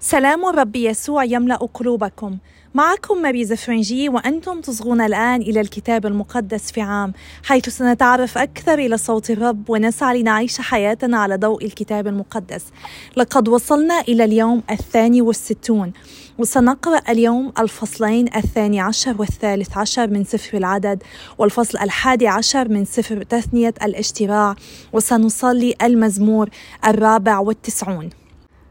سلام الرب يسوع يملأ قلوبكم. معكم ماري فرنجي وأنتم تصغون الآن إلى الكتاب المقدس في عام حيث سنتعرف أكثر إلى صوت الرب ونسعى لنعيش حياتنا على ضوء الكتاب المقدس. لقد وصلنا إلى اليوم الثاني والستون وسنقرأ اليوم الفصلين الثاني عشر والثالث عشر من سفر العدد والفصل الحادي عشر من سفر تثنية الاشتراع وسنصلي المزمور الرابع والتسعون.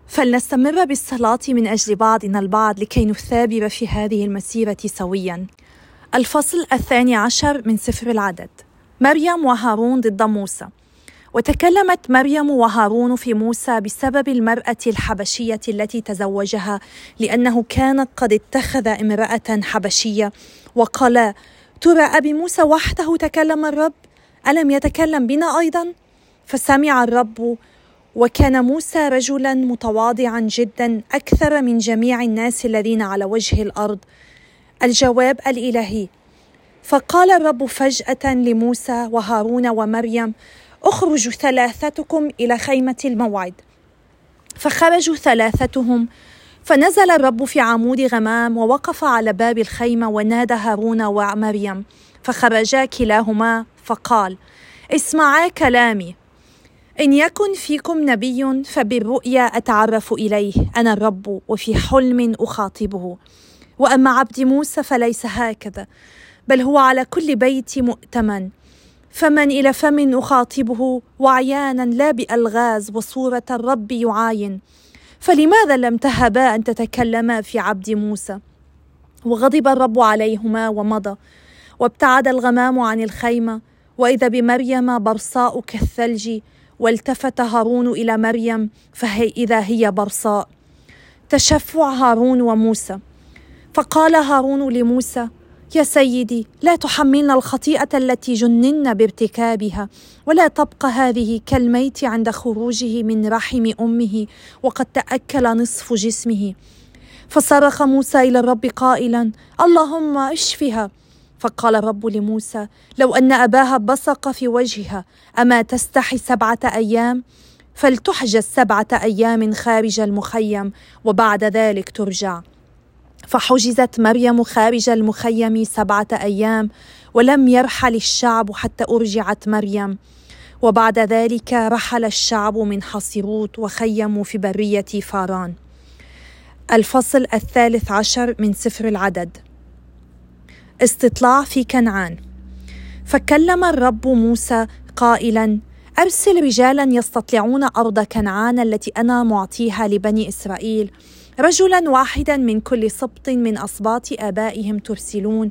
فلنستمر بالصلاة من أجل بعضنا البعض لكي نثابر في هذه المسيرة سويا. الفصل الثاني عشر من سفر العدد مريم وهارون ضد موسى وتكلمت مريم وهارون في موسى بسبب المرأة الحبشية التي تزوجها لأنه كان قد اتخذ امرأة حبشية وقالا ترى أبي موسى وحده تكلم الرب ألم يتكلم بنا أيضا؟ فسمع الرب وكان موسى رجلا متواضعا جدا أكثر من جميع الناس الذين على وجه الأرض. الجواب الإلهي. فقال الرب فجأة لموسى وهارون ومريم اخرجوا ثلاثتكم إلى خيمة الموعد. فخرجوا ثلاثتهم. فنزل الرب في عمود غمام ووقف على باب الخيمة ونادى هارون ومريم. فخرجا كلاهما فقال اسمعا كلامي. إن يكن فيكم نبي فبالرؤيا أتعرف إليه أنا الرب وفي حلم أخاطبه. وأما عبد موسى فليس هكذا بل هو على كل بيت مؤتمن. فمن إلى فم أخاطبه وعيانا لا بألغاز وصورة الرب يعاين. فلماذا لم تهبا أن تتكلما في عبد موسى؟ وغضب الرب عليهما ومضى. وابتعد الغمام عن الخيمة. وإذا بمريم برصاء كالثلج والتفت هارون إلى مريم فهي إذا هي برصاء. تشفع هارون وموسى. فقال هارون لموسى يا سيدي لا تحملنا الخطيئة التي جننا بارتكابها ولا تبقى هذه كالميت عند خروجه من رحم أمه وقد تأكل نصف جسمه. فصرخ موسى إلى الرب قائلا اللهم اشفها. فقال الرب لموسى لو أن أباها بصق في وجهها أما تستحي سبعة أيام؟ فلتحجز سبعه أيام خارج المخيم وبعد ذلك ترجع. فحجزت مريم خارج المخيم سبعة أيام ولم يرحل الشعب حتى أرجعت مريم. وبعد ذلك رحل الشعب من حصيروت وخيموا في برية فاران. الفصل الثالث عشر من سفر العدد. استطلاع في كنعان. فكلم الرب موسى قائلا أرسل رجالا يستطلعون أرض كنعان التي أنا معطيها لبني إسرائيل. رجلا واحدا من كل سبط من اسباط آبائهم ترسلون.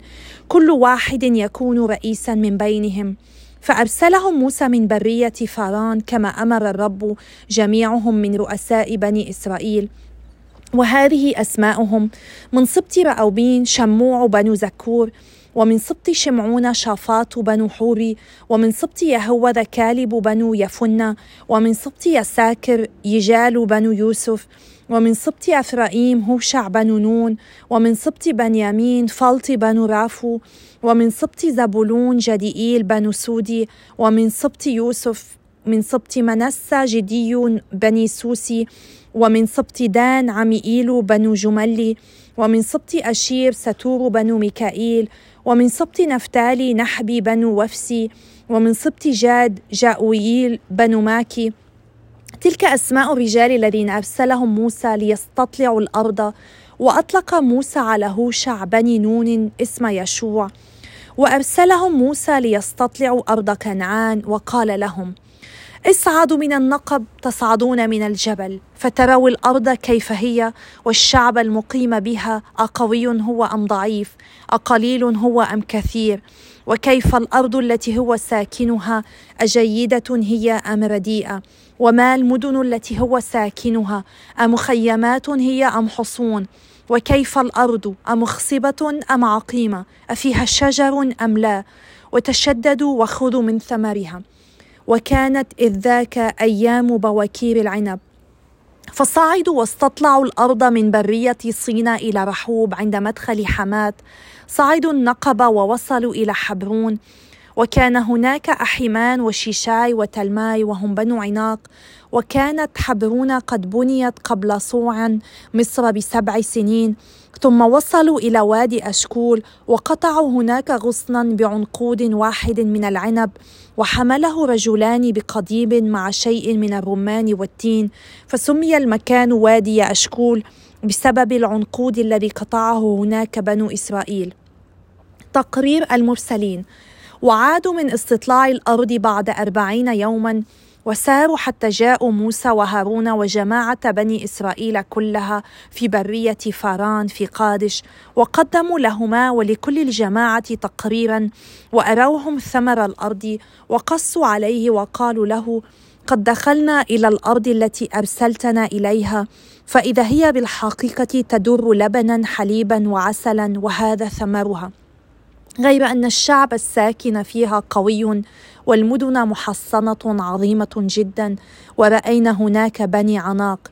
كل واحد يكون رئيسا من بينهم. فأرسلهم موسى من برية فاران كما أمر الرب جميعهم من رؤساء بني إسرائيل. وهذه أسماؤهم من سبط رأوبين شموع بنو زكور ومن سبط شمعون شافاط بنو حوري ومن سبط يهوذا كالب بنو يفنة ومن سبط يساكر يجال بنو يوسف ومن سبط أفرائيم هوشع بنو نون ومن سبط بنيامين فلطي بن رافو ومن سبط زبولون جديئيل بن سودي ومن سبط يوسف من سبط منسى جدي بن سوسي ومن سبط دان عميئيل بن جملي ومن سبط أشير ستور بن ميكائيل ومن سبط نفتالي نحبي بن وفسي ومن سبط جاد جأوئيل بن ماكي. تلك أسماء الرجال الذين أرسلهم موسى ليستطلعوا الأرض وأطلق موسى على هوشع بني نون اسم يشوع. وأرسلهم موسى ليستطلعوا أرض كنعان وقال لهم اصعدوا من النقب تصعدون من الجبل فتروا الأرض كيف هي والشعب المقيم بها أقوي هو أم ضعيف أقليل هو أم كثير وكيف الأرض التي هو ساكنها أجيدة هي أم رديئة؟ وما المدن التي هو ساكنها امخيمات هي أم حصون؟ وكيف الأرض امخصبه أم عقيمة؟ أفيها شجر أم لا؟ وتشددوا وخذوا من ثمرها. وكانت إذ ذاك أيام بواكير العنب. فصعدوا واستطلعوا الأرض من برية صينا إلى رحوب عند مدخل حمات صعدوا النقب ووصلوا إلى حبرون. وكان هناك أحيمان وشيشاي وتلماي وهم بنو عناق. وكانت حبرون قد بنيت قبل صوع مصر بسبع سنين. ثم وصلوا إلى وادي أشكول وقطعوا هناك غصنا بعنقود واحد من العنب وحمله رجلان بقضيب مع شيء من الرمان والتين فسمي المكان وادي أشكول بسبب العنقود الذي قطعه هناك بنو إسرائيل. تقرير المرسلين. وعادوا من استطلاع الأرض بعد أربعين يوما وساروا حتى جاءوا موسى وهارون وجماعة بني إسرائيل كلها في برية فاران في قادش وقدموا لهما ولكل الجماعة تقريرا وأروهم ثمر الأرض وقصوا عليه وقالوا له قد دخلنا إلى الأرض التي أرسلتنا إليها فإذا هي بالحقيقة تدر لبنا حليبا وعسلا وهذا ثمرها. غير أن الشعب الساكن فيها قوي والمدن محصنة عظيمة جدا ورأينا هناك بني عناق.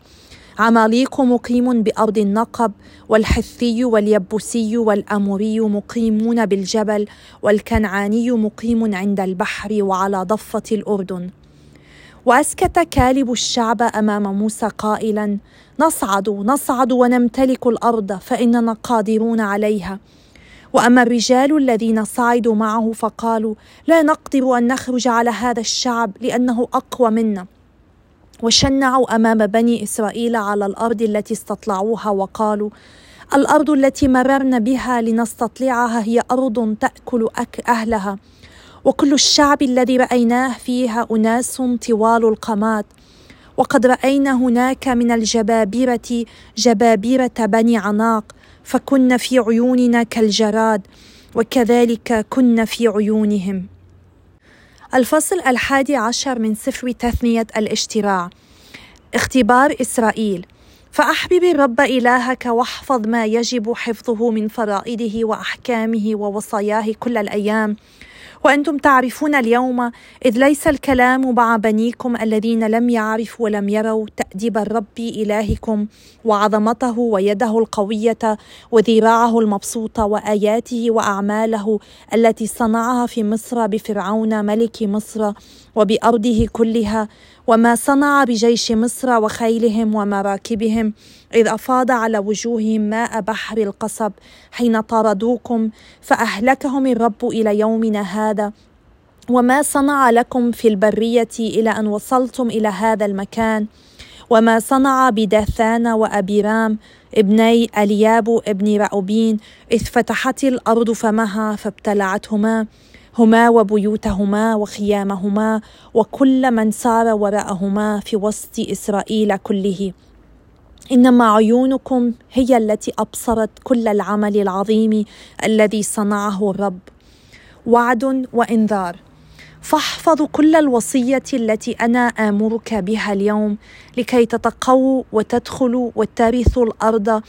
عماليق مقيم بأرض النقب والحثي واليبسي والأموري مقيمون بالجبل والكنعاني مقيم عند البحر وعلى ضفة الأردن. وأسكت كالب الشعب أمام موسى قائلا نصعد نصعد ونمتلك الأرض فإننا قادرون عليها. وأما الرجال الذين صعدوا معه فقالوا لا نقدر أن نخرج على هذا الشعب لأنه أقوى منا. وشنعوا أمام بني إسرائيل على الأرض التي استطلعوها وقالوا الأرض التي مررنا بها لنستطلعها هي أرض تأكل أك أهلها. وكل الشعب الذي رأيناه فيها أناس طوال القامات. وقد رأينا هناك من الجبابره جبابرة بني عناق. فكن في عيوننا كالجراد وكذلك كن في عيونهم. الفصل الحادي عشر من سفر تثنية الاشتراع. اختبار إسرائيل. فأحبب الرب إلهك واحفظ ما يجب حفظه من فرائده وأحكامه ووصاياه كل الأيام. وأنتم تعرفون اليوم إذ ليس الكلام مع بنيكم الذين لم يعرفوا ولم يروا تأديب الرب إلهكم وعظمته ويده القوية وذراعه المبسوطة وآياته وأعماله التي صنعها في مصر بفرعون ملك مصر وبأرضه كلها وما صنع بجيش مصر وخيلهم ومراكبهم إذ أفاض على وجوههم ماء بحر القصب حين طاردوكم فأهلكهم الرب إلى يومنا هذا. وما صنع لكم في البرية إلى أن وصلتم إلى هذا المكان. وما صنع بداثان وأبيرام ابني ألياب ابن رأوبين إذ فتحت الأرض فمها فابتلعتهما. هما وبيوتهما وخيامهما وكل من سار وراءهما في وسط إسرائيل كله. إنما عيونكم هي التي أبصرت كل العمل العظيم الذي صنعه الرب. وعد وإنذار. فاحفظوا كل الوصية التي أنا آمرك بها اليوم لكي تتقوا وتدخلوا وترثوا الأرض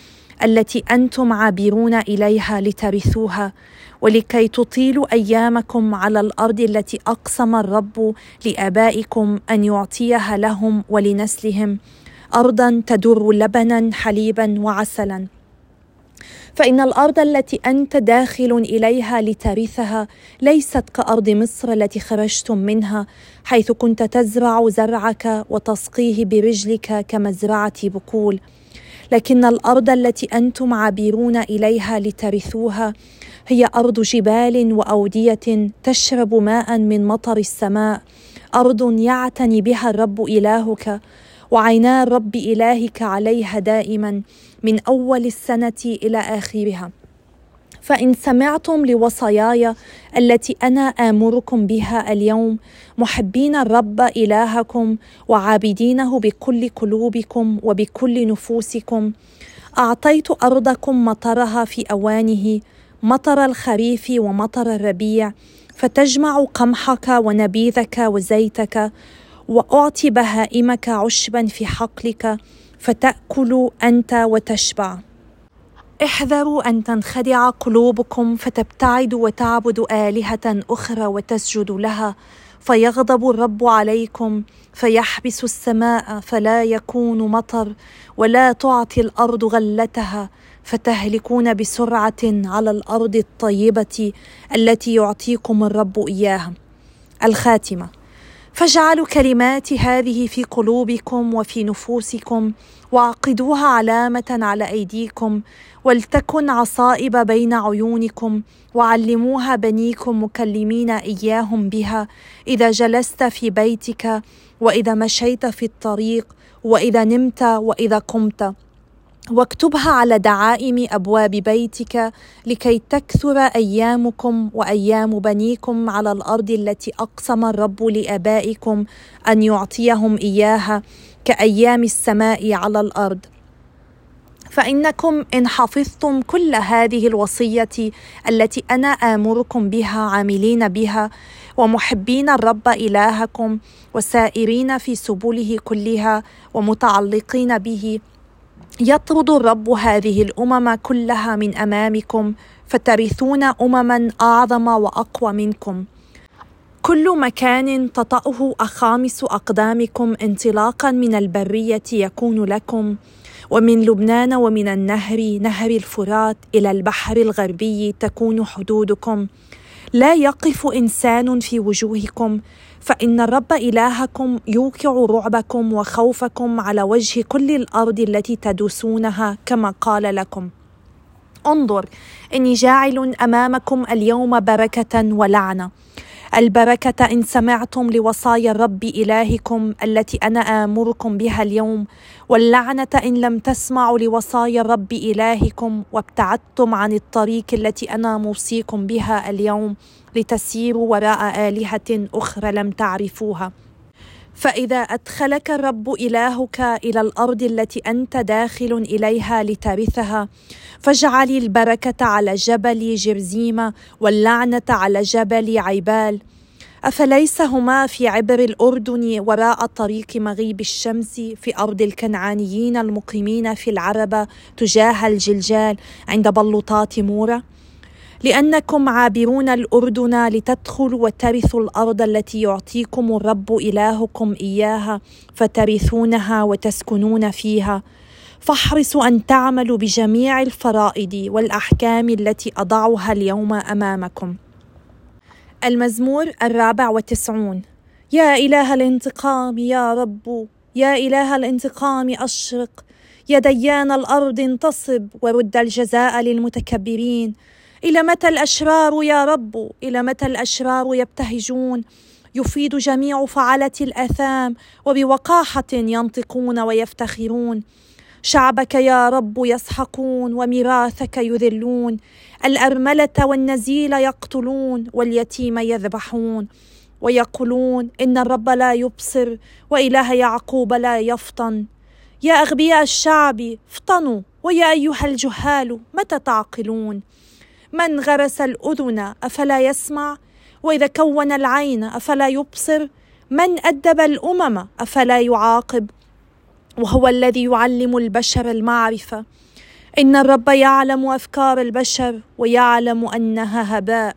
التي أنتم عابرون إليها لترثوها ولكي تطيلوا أيامكم على الأرض التي أقسم الرب لآبائكم أن يعطيها لهم ولنسلهم. ارضا تدر لبنا حليبا وعسلا. فإن الأرض التي أنت داخل إليها لترثها ليست كأرض مصر التي خرجتم منها حيث كنت تزرع زرعك وتسقيه برجلك كمزرعة بقول. لكن الأرض التي أنتم عابرون إليها لترثوها هي أرض جبال وأودية تشرب ماء من مطر السماء. أرض يعتني بها الرب إلهك وعينا الرب إلهك عليها دائما من أول السنة إلى آخرها. فإن سمعتم لوصاياي التي أنا آمركم بها اليوم محبين الرب إلهكم وعابدينه بكل قلوبكم وبكل نفوسكم. أعطيت أرضكم مطرها في أوانه مطر الخريف ومطر الربيع فتجمع قمحك ونبيذك وزيتك وأعطي بهائمك عشبا في حقلك فتأكل أنت وتشبع. احذروا أن تنخدع قلوبكم فتبتعدوا وتعبدوا آلهة أخرى وتسجدوا لها فيغضب الرب عليكم فيحبس السماء فلا يكون مطر ولا تعطي الأرض غلتها فتهلكون بسرعة على الأرض الطيبة التي يعطيكم الرب إياها. الخاتمة. فاجعلوا كلمات هذه في قلوبكم وفي نفوسكم وعقدوها علامة على أيديكم ولتكن عصائب بين عيونكم وعلموها بنيكم مكلمين إياهم بها إذا جلست في بيتك وإذا مشيت في الطريق وإذا نمت وإذا قمت. واكتبها على دعائم أبواب بيتك لكي تكثر أيامكم وأيام بنيكم على الأرض التي أقسم الرب لآبائكم أن يعطيهم إياها كأيام السماء على الأرض. فإنكم إن حفظتم كل هذه الوصية التي أنا آمركم بها عاملين بها ومحبين الرب إلهكم وسائرين في سبله كلها ومتعلقين به يطرد الرب هذه الأمم كلها من أمامكم فترثون أمما أعظم وأقوى منكم. كل مكان تطأه أخامس أقدامكم انطلاقا من البرية يكون لكم ومن لبنان ومن النهر نهر الفرات إلى البحر الغربي تكون حدودكم. لا يقف إنسان في وجوهكم فإن الرب إلهكم يوقع رعبكم وخوفكم على وجه كل الأرض التي تدوسونها كما قال لكم. انظر إني جاعل أمامكم اليوم بركة ولعنة. البركة إن سمعتم لوصايا الرب إلهكم التي أنا آمركم بها اليوم واللعنة إن لم تسمعوا لوصايا الرب إلهكم وابتعدتم عن الطريق التي أنا موصيكم بها اليوم لتسيروا وراء آلهة أخرى لم تعرفوها. فإذا أدخلك الرب إلهك إلى الأرض التي أنت داخل إليها لترثها فاجعل البركة على جبل جرزيمة واللعنة على جبل عيبال. افليس هما في عبر الأردن وراء طريق مغيب الشمس في أرض الكنعانيين المقيمين في العربة تجاه الجلجال عند بلوطات مورا؟ لأنكم عابرون الأردن لتدخلوا وترثوا الأرض التي يعطيكم الرب إلهكم إياها فترثونها وتسكنون فيها. فاحرصوا أن تعملوا بجميع الفرائض والأحكام التي أضعها اليوم أمامكم. المزمور الرابع والتسعون يا إله الانتقام يا رب يا إله الانتقام أشرق. يا ديان الأرض انتصب ورد الجزاء للمتكبرين. إلى متى الأشرار يا رب؟ إلى متى الأشرار يبتهجون؟ يفيد جميع فعله الأثام وبوقاحة ينطقون ويفتخرون. شعبك يا رب يسحقون وميراثك يذلون. الأرملة والنزيل يقتلون واليتيم يذبحون. ويقولون إن الرب لا يبصر وإله يعقوب لا يفطن. يا أغبياء الشعب افطنوا. ويا أيها الجهال متى تعقلون؟ من غرس الأذن أفلا يسمع؟ وإذا كون العين أفلا يبصر؟ من أدب الأمم أفلا يعاقب؟ وهو الذي يعلم البشر المعرفة. إن الرب يعلم أفكار البشر ويعلم أنها هباء.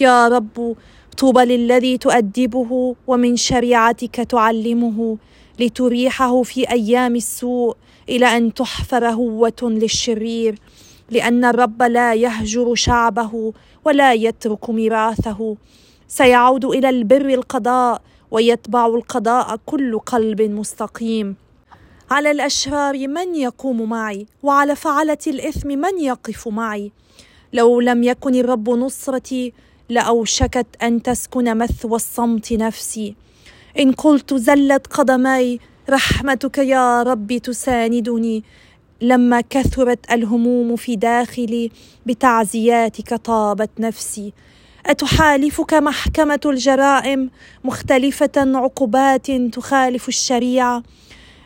يا رب طوبى للذي تؤدبه ومن شريعتك تعلمه لتريحه في أيام السوء إلى أن تحفر هوة للشرير. لأن الرب لا يهجر شعبه ولا يترك ميراثه. سيعود إلى البر القضاء ويتبع القضاء كل قلب مستقيم. على الأشرار من يقوم معي؟ وعلى فعلة الإثم من يقف معي؟ لو لم يكن الرب نصرتي لأوشكت أن تسكن مثوى الصمت نفسي. إن قلت زلت قدمي رحمتك يا رب تساندني. لما كثرت الهموم في داخلي بتعزياتك طابت نفسي. أتحالفك محكمة الجرائم مختلفة عقوبات تخالف الشريعة؟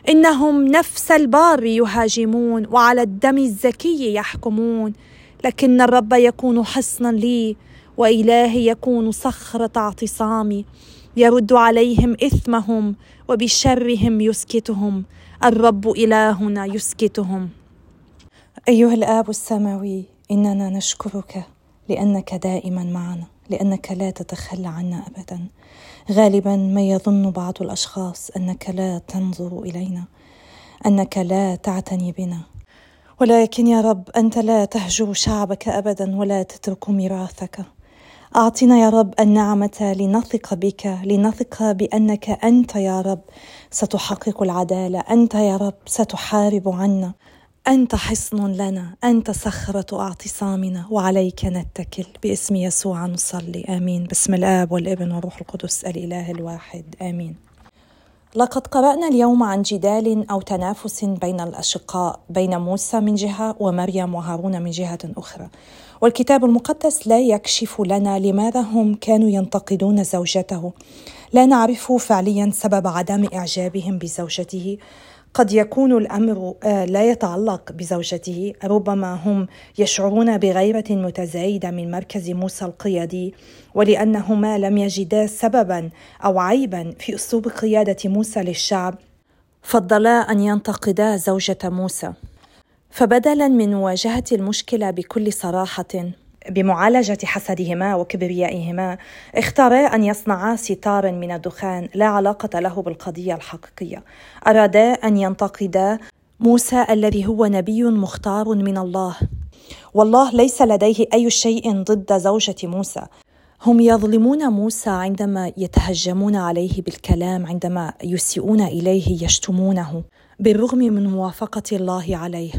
إنهم نفس البار يهاجمون وعلى الدم الزكي يحكمون. لكن الرب يكون حصنا لي وإلهي يكون صخرة اعتصامي. يرد عليهم إثمهم وبشرهم يسكتهم. الرب إلهنا يسكتهم. أيها الآب السماوي إننا نشكرك لأنك دائما معنا لأنك لا تتخلى عنا ابدا. غالبا ما يظن بعض الأشخاص أنك لا تنظر إلينا أنك لا تعتني بنا. ولكن يا رب أنت لا تهجر شعبك ابدا ولا تترك ميراثك. أعطنا يا رب النعمة لنثق بك لنثق بأنك أنت يا رب. ستحقق العدالة أنت يا رب ستحارب عنا. أنت حصن لنا أنت صخرة اعتصامنا وعليك نتكل. باسم يسوع نصلي آمين. باسم الآب والابن والروح القدس الإله الواحد آمين. لقد قرأنا اليوم عن جدال أو تنافس بين الأشقاء بين موسى من جهة ومريم وهارون من جهة أخرى. والكتاب المقدس لا يكشف لنا لماذا هم كانوا ينتقدون زوجته. لا نعرف فعليا سبب عدم إعجابهم بزوجته. قد يكون الأمر آه، لا يتعلق بزوجته. ربما هم يشعرون بغيرة متزايدة من مركز موسى القيادي ولأنهما لم يجدا سببا أو عيبا في أسلوب قيادة موسى للشعب. فضلا أن ينتقدا زوجة موسى. فبدلا من مواجهه المشكلة بكل صراحة بمعالجة حسدهما وكبريائهما اختارا أن يصنعا ستارا من الدخان لا علاقة له بالقضية الحقيقية. أرادا أن ينتقدا موسى الذي هو نبي مختار من الله. والله ليس لديه أي شيء ضد زوجة موسى. هم يظلمون موسى عندما يتهجمون عليه بالكلام عندما يسيئون إليه يشتمونه بالرغم من موافقة الله عليه.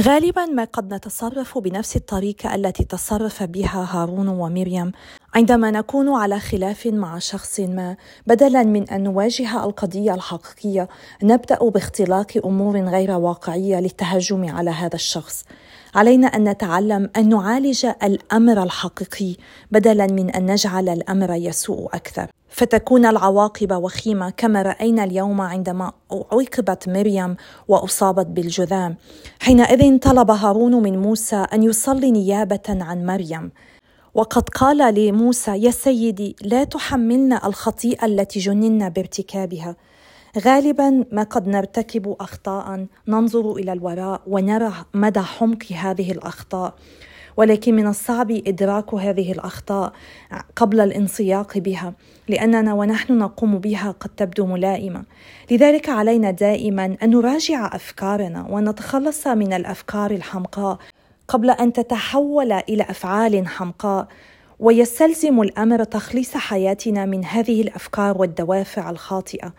غالبا ما قد نتصرف بنفس الطريقة التي تصرف بها هارون ومريم. عندما نكون على خلاف مع شخص ما بدلا من أن نواجه القضية الحقيقية نبدأ باختلاق أمور غير واقعية للتهجم على هذا الشخص. علينا أن نتعلم أن نعالج الأمر الحقيقي بدلا من أن نجعل الأمر يسوء أكثر. فتكون العواقب وخيمة كما رأينا اليوم عندما عوقبت مريم وأصابت بالجذام. حينئذ طلب هارون من موسى أن يصلي نيابة عن مريم. وقد قال لموسى يا سيدي لا تحملنا الخطيئة التي جننا بارتكابها غالبا ما قد نرتكب اخطاء ننظر إلى الوراء ونرى مدى حمق هذه الأخطاء. ولكن من الصعب إدراك هذه الأخطاء قبل الانسياق بها لأننا ونحن نقوم بها قد تبدو ملائمة. لذلك علينا دائما أن نراجع أفكارنا ونتخلص من الأفكار الحمقاء قبل أن تتحول إلى أفعال حمقاء ويستلزم الأمر تخليص حياتنا من هذه الأفكار والدوافع الخاطئة.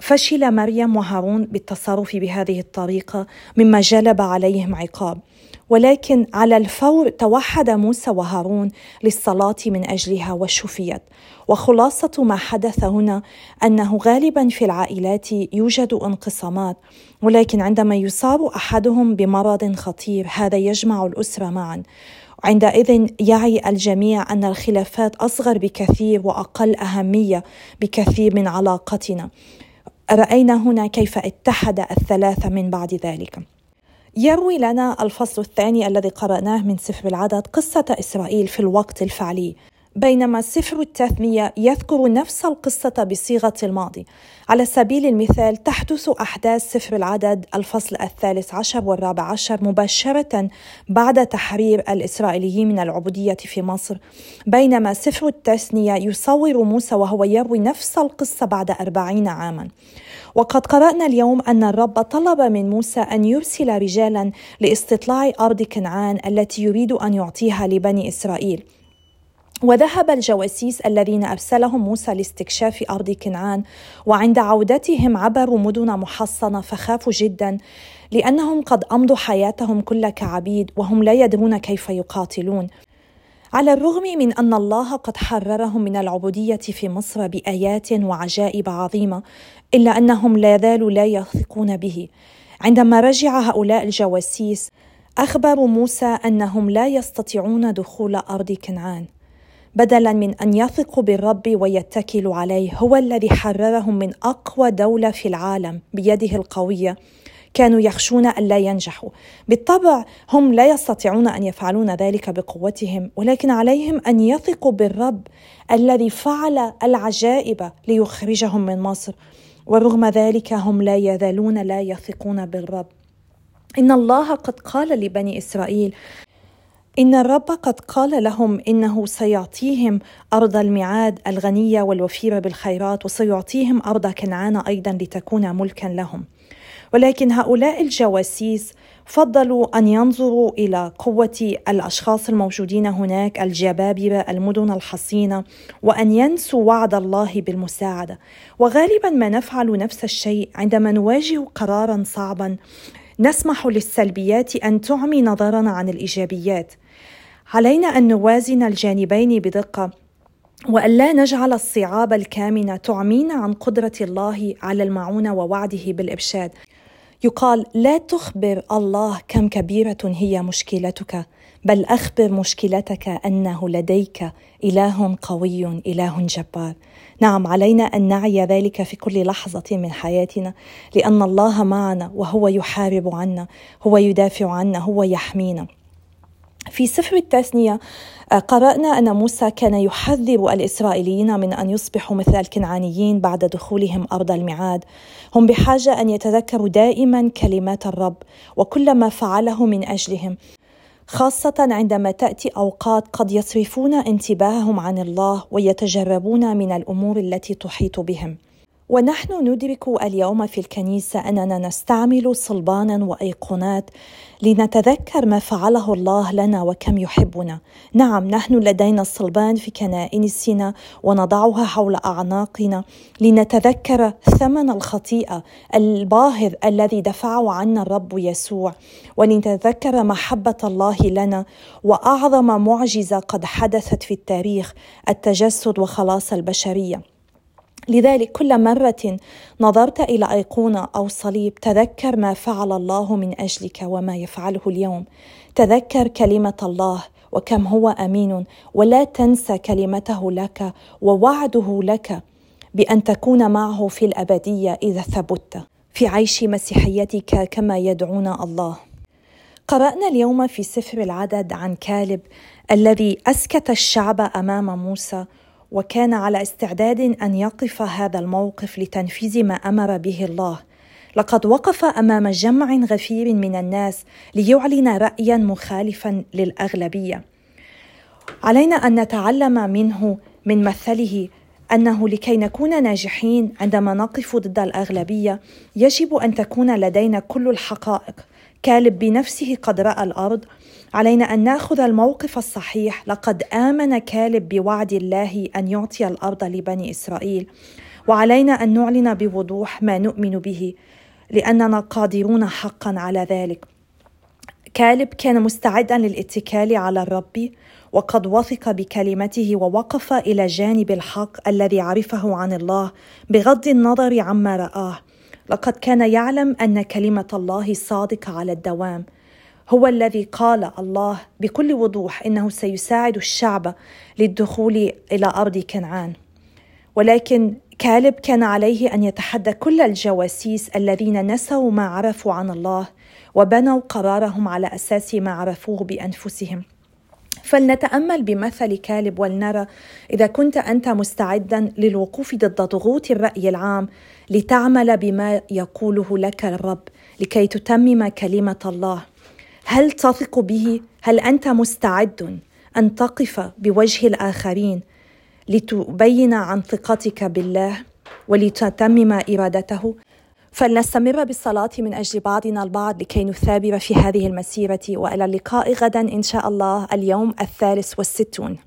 فشل مريم وهارون بالتصرف بهذه الطريقة مما جلب عليهم عقاب. ولكن على الفور توحد موسى وهارون للصلاة من أجلها وشفيت وخلاصة ما حدث هنا أنه غالبا في العائلات يوجد انقسامات ولكن عندما يصاب أحدهم بمرض خطير هذا يجمع الأسرة معا. عندئذ يعي الجميع أن الخلافات أصغر بكثير وأقل أهمية بكثير من علاقتنا. رأينا هنا كيف اتحد الثلاثة من بعد ذلك. يروي لنا الفصل الثاني الذي قرأناه من سفر العدد قصة إسرائيل في الوقت الفعلي. بينما سفر التثنية يذكر نفس القصة بصيغة الماضي. على سبيل المثال تحدث أحداث سفر العدد الفصل الثالث عشر والرابع عشر مباشرة بعد تحرير الإسرائيليين من العبودية في مصر. بينما سفر التثنية يصور موسى وهو يروي نفس القصة بعد أربعين عاما. وقد قرأنا اليوم أن الرب طلب من موسى أن يرسل رجالا لاستطلاع أرض كنعان التي يريد أن يعطيها لبني إسرائيل. وذهب الجواسيس الذين أرسلهم موسى لاستكشاف أرض كنعان وعند عودتهم عبروا مدن محصنة فخافوا جدا لأنهم قد أمضوا حياتهم كلها كعبيد وهم لا يدرون كيف يقاتلون. على الرغم من أن الله قد حررهم من العبودية في مصر بآيات وعجائب عظيمة إلا أنهم لا زالوا لا يثقون به. عندما رجع هؤلاء الجواسيس أخبروا موسى أنهم لا يستطيعون دخول أرض كنعان. بدلا من أن يثقوا بالرب ويتكلوا عليه هو الذي حررهم من أقوى دولة في العالم بيده القوية. كانوا يخشون الا ينجحوا. بالطبع هم لا يستطيعون أن يفعلون ذلك بقوتهم ولكن عليهم أن يثقوا بالرب الذي فعل العجائب ليخرجهم من مصر. ورغم ذلك هم لا يزالون لا يثقون بالرب. إن الله قد قال لبني إسرائيل إن الرب قد قال لهم إنه سيعطيهم أرض الميعاد الغنية والوفيرة بالخيرات وسيعطيهم أرض كنعان أيضا لتكون ملكا لهم. ولكن هؤلاء الجواسيس فضلوا أن ينظروا إلى قوة الأشخاص الموجودين هناك الجبابرة المدن الحصينة وأن ينسوا وعد الله بالمساعدة. وغالبا ما نفعل نفس الشيء عندما نواجه قرارا صعبا نسمح للسلبيات أن تعمي نظرنا عن الإيجابيات. علينا أن نوازن الجانبين بدقة وأن لا نجعل الصعاب الكامنة تعمينا عن قدرة الله على المعونة ووعده بالإرشاد. يقال لا تخبر الله كم كبيرة هي مشكلتك بل أخبر مشكلتك أنه لديك إله قوي إله جبار. نعم علينا أن نعي ذلك في كل لحظة من حياتنا لأن الله معنا وهو يحارب عنا هو يدافع عنا هو يحمينا. في سفر التثنية آه، قرأنا أن موسى كان يحذر الإسرائيليين من أن يصبحوا مثل الكنعانيين بعد دخولهم أرض الميعاد. هم بحاجة أن يتذكروا دائما كلمات الرب وكل ما فعله من أجلهم خاصة عندما تأتي أوقات قد يصرفون انتباههم عن الله ويتجربون من الأمور التي تحيط بهم. ونحن ندرك اليوم في الكنيسه أننا نستعمل صلبانا وأيقونات لنتذكر ما فعله الله لنا وكم يحبنا. نعم نحن لدينا الصلبان في كنائسنا ونضعها حول أعناقنا لنتذكر ثمن الخطيئة الباهظ الذي دفعه عنا الرب يسوع. ولنتذكر محبة الله لنا وأعظم معجزة قد حدثت في التاريخ التجسد وخلاص البشرية. لذلك كل مرة نظرت إلى أيقونة أو صليب تذكر ما فعل الله من أجلك وما يفعله اليوم. تذكر كلمة الله وكم هو أمين ولا تنسى كلمته لك ووعده لك بأن تكون معه في الأبدية إذا ثبت. في عيش مسيحيتك كما يدعونا الله. قرأنا اليوم في سفر العدد عن كالب الذي أسكت الشعب أمام موسى وكان على استعداد أن يقف هذا الموقف لتنفيذ ما أمر به الله. لقد وقف أمام جمع غفير من الناس ليعلن رأيا مخالفا للأغلبية. علينا أن نتعلم منه من مثله أنه لكي نكون ناجحين عندما نقف ضد الأغلبية يجب أن تكون لدينا كل الحقائق. كالب بنفسه قد رأى الأرض علينا أن نأخذ الموقف الصحيح. لقد آمن كالب بوعد الله أن يعطي الأرض لبني إسرائيل. وعلينا أن نعلن بوضوح ما نؤمن به لأننا قادرون حقا على ذلك. كالب كان مستعدا للاتكال على الرب وقد وثق بكلمته ووقف إلى جانب الحق الذي عرفه عن الله بغض النظر عما رآه. لقد كان يعلم أن كلمة الله صادقة على الدوام. هو الذي قال الله بكل وضوح إنه سيساعد الشعب للدخول إلى أرض كنعان. ولكن كالب كان عليه أن يتحدى كل الجواسيس الذين نسوا ما عرفوا عن الله وبنوا قرارهم على أساس ما عرفوه بأنفسهم. فلنتأمل بمثل كالب ولنرى إذا كنت أنت مستعدا للوقوف ضد ضغوط الرأي العام لتعمل بما يقوله لك الرب لكي تتمم كلمة الله. هل تثق به؟ هل أنت مستعد أن تقف بوجه الآخرين لتبين عن ثقتك بالله ولتتمم إرادته؟ فلنستمر بالصلاة من أجل بعضنا البعض لكي نثابر في هذه المسيرة وإلى اللقاء غدا إن شاء الله اليوم الثالث والستون.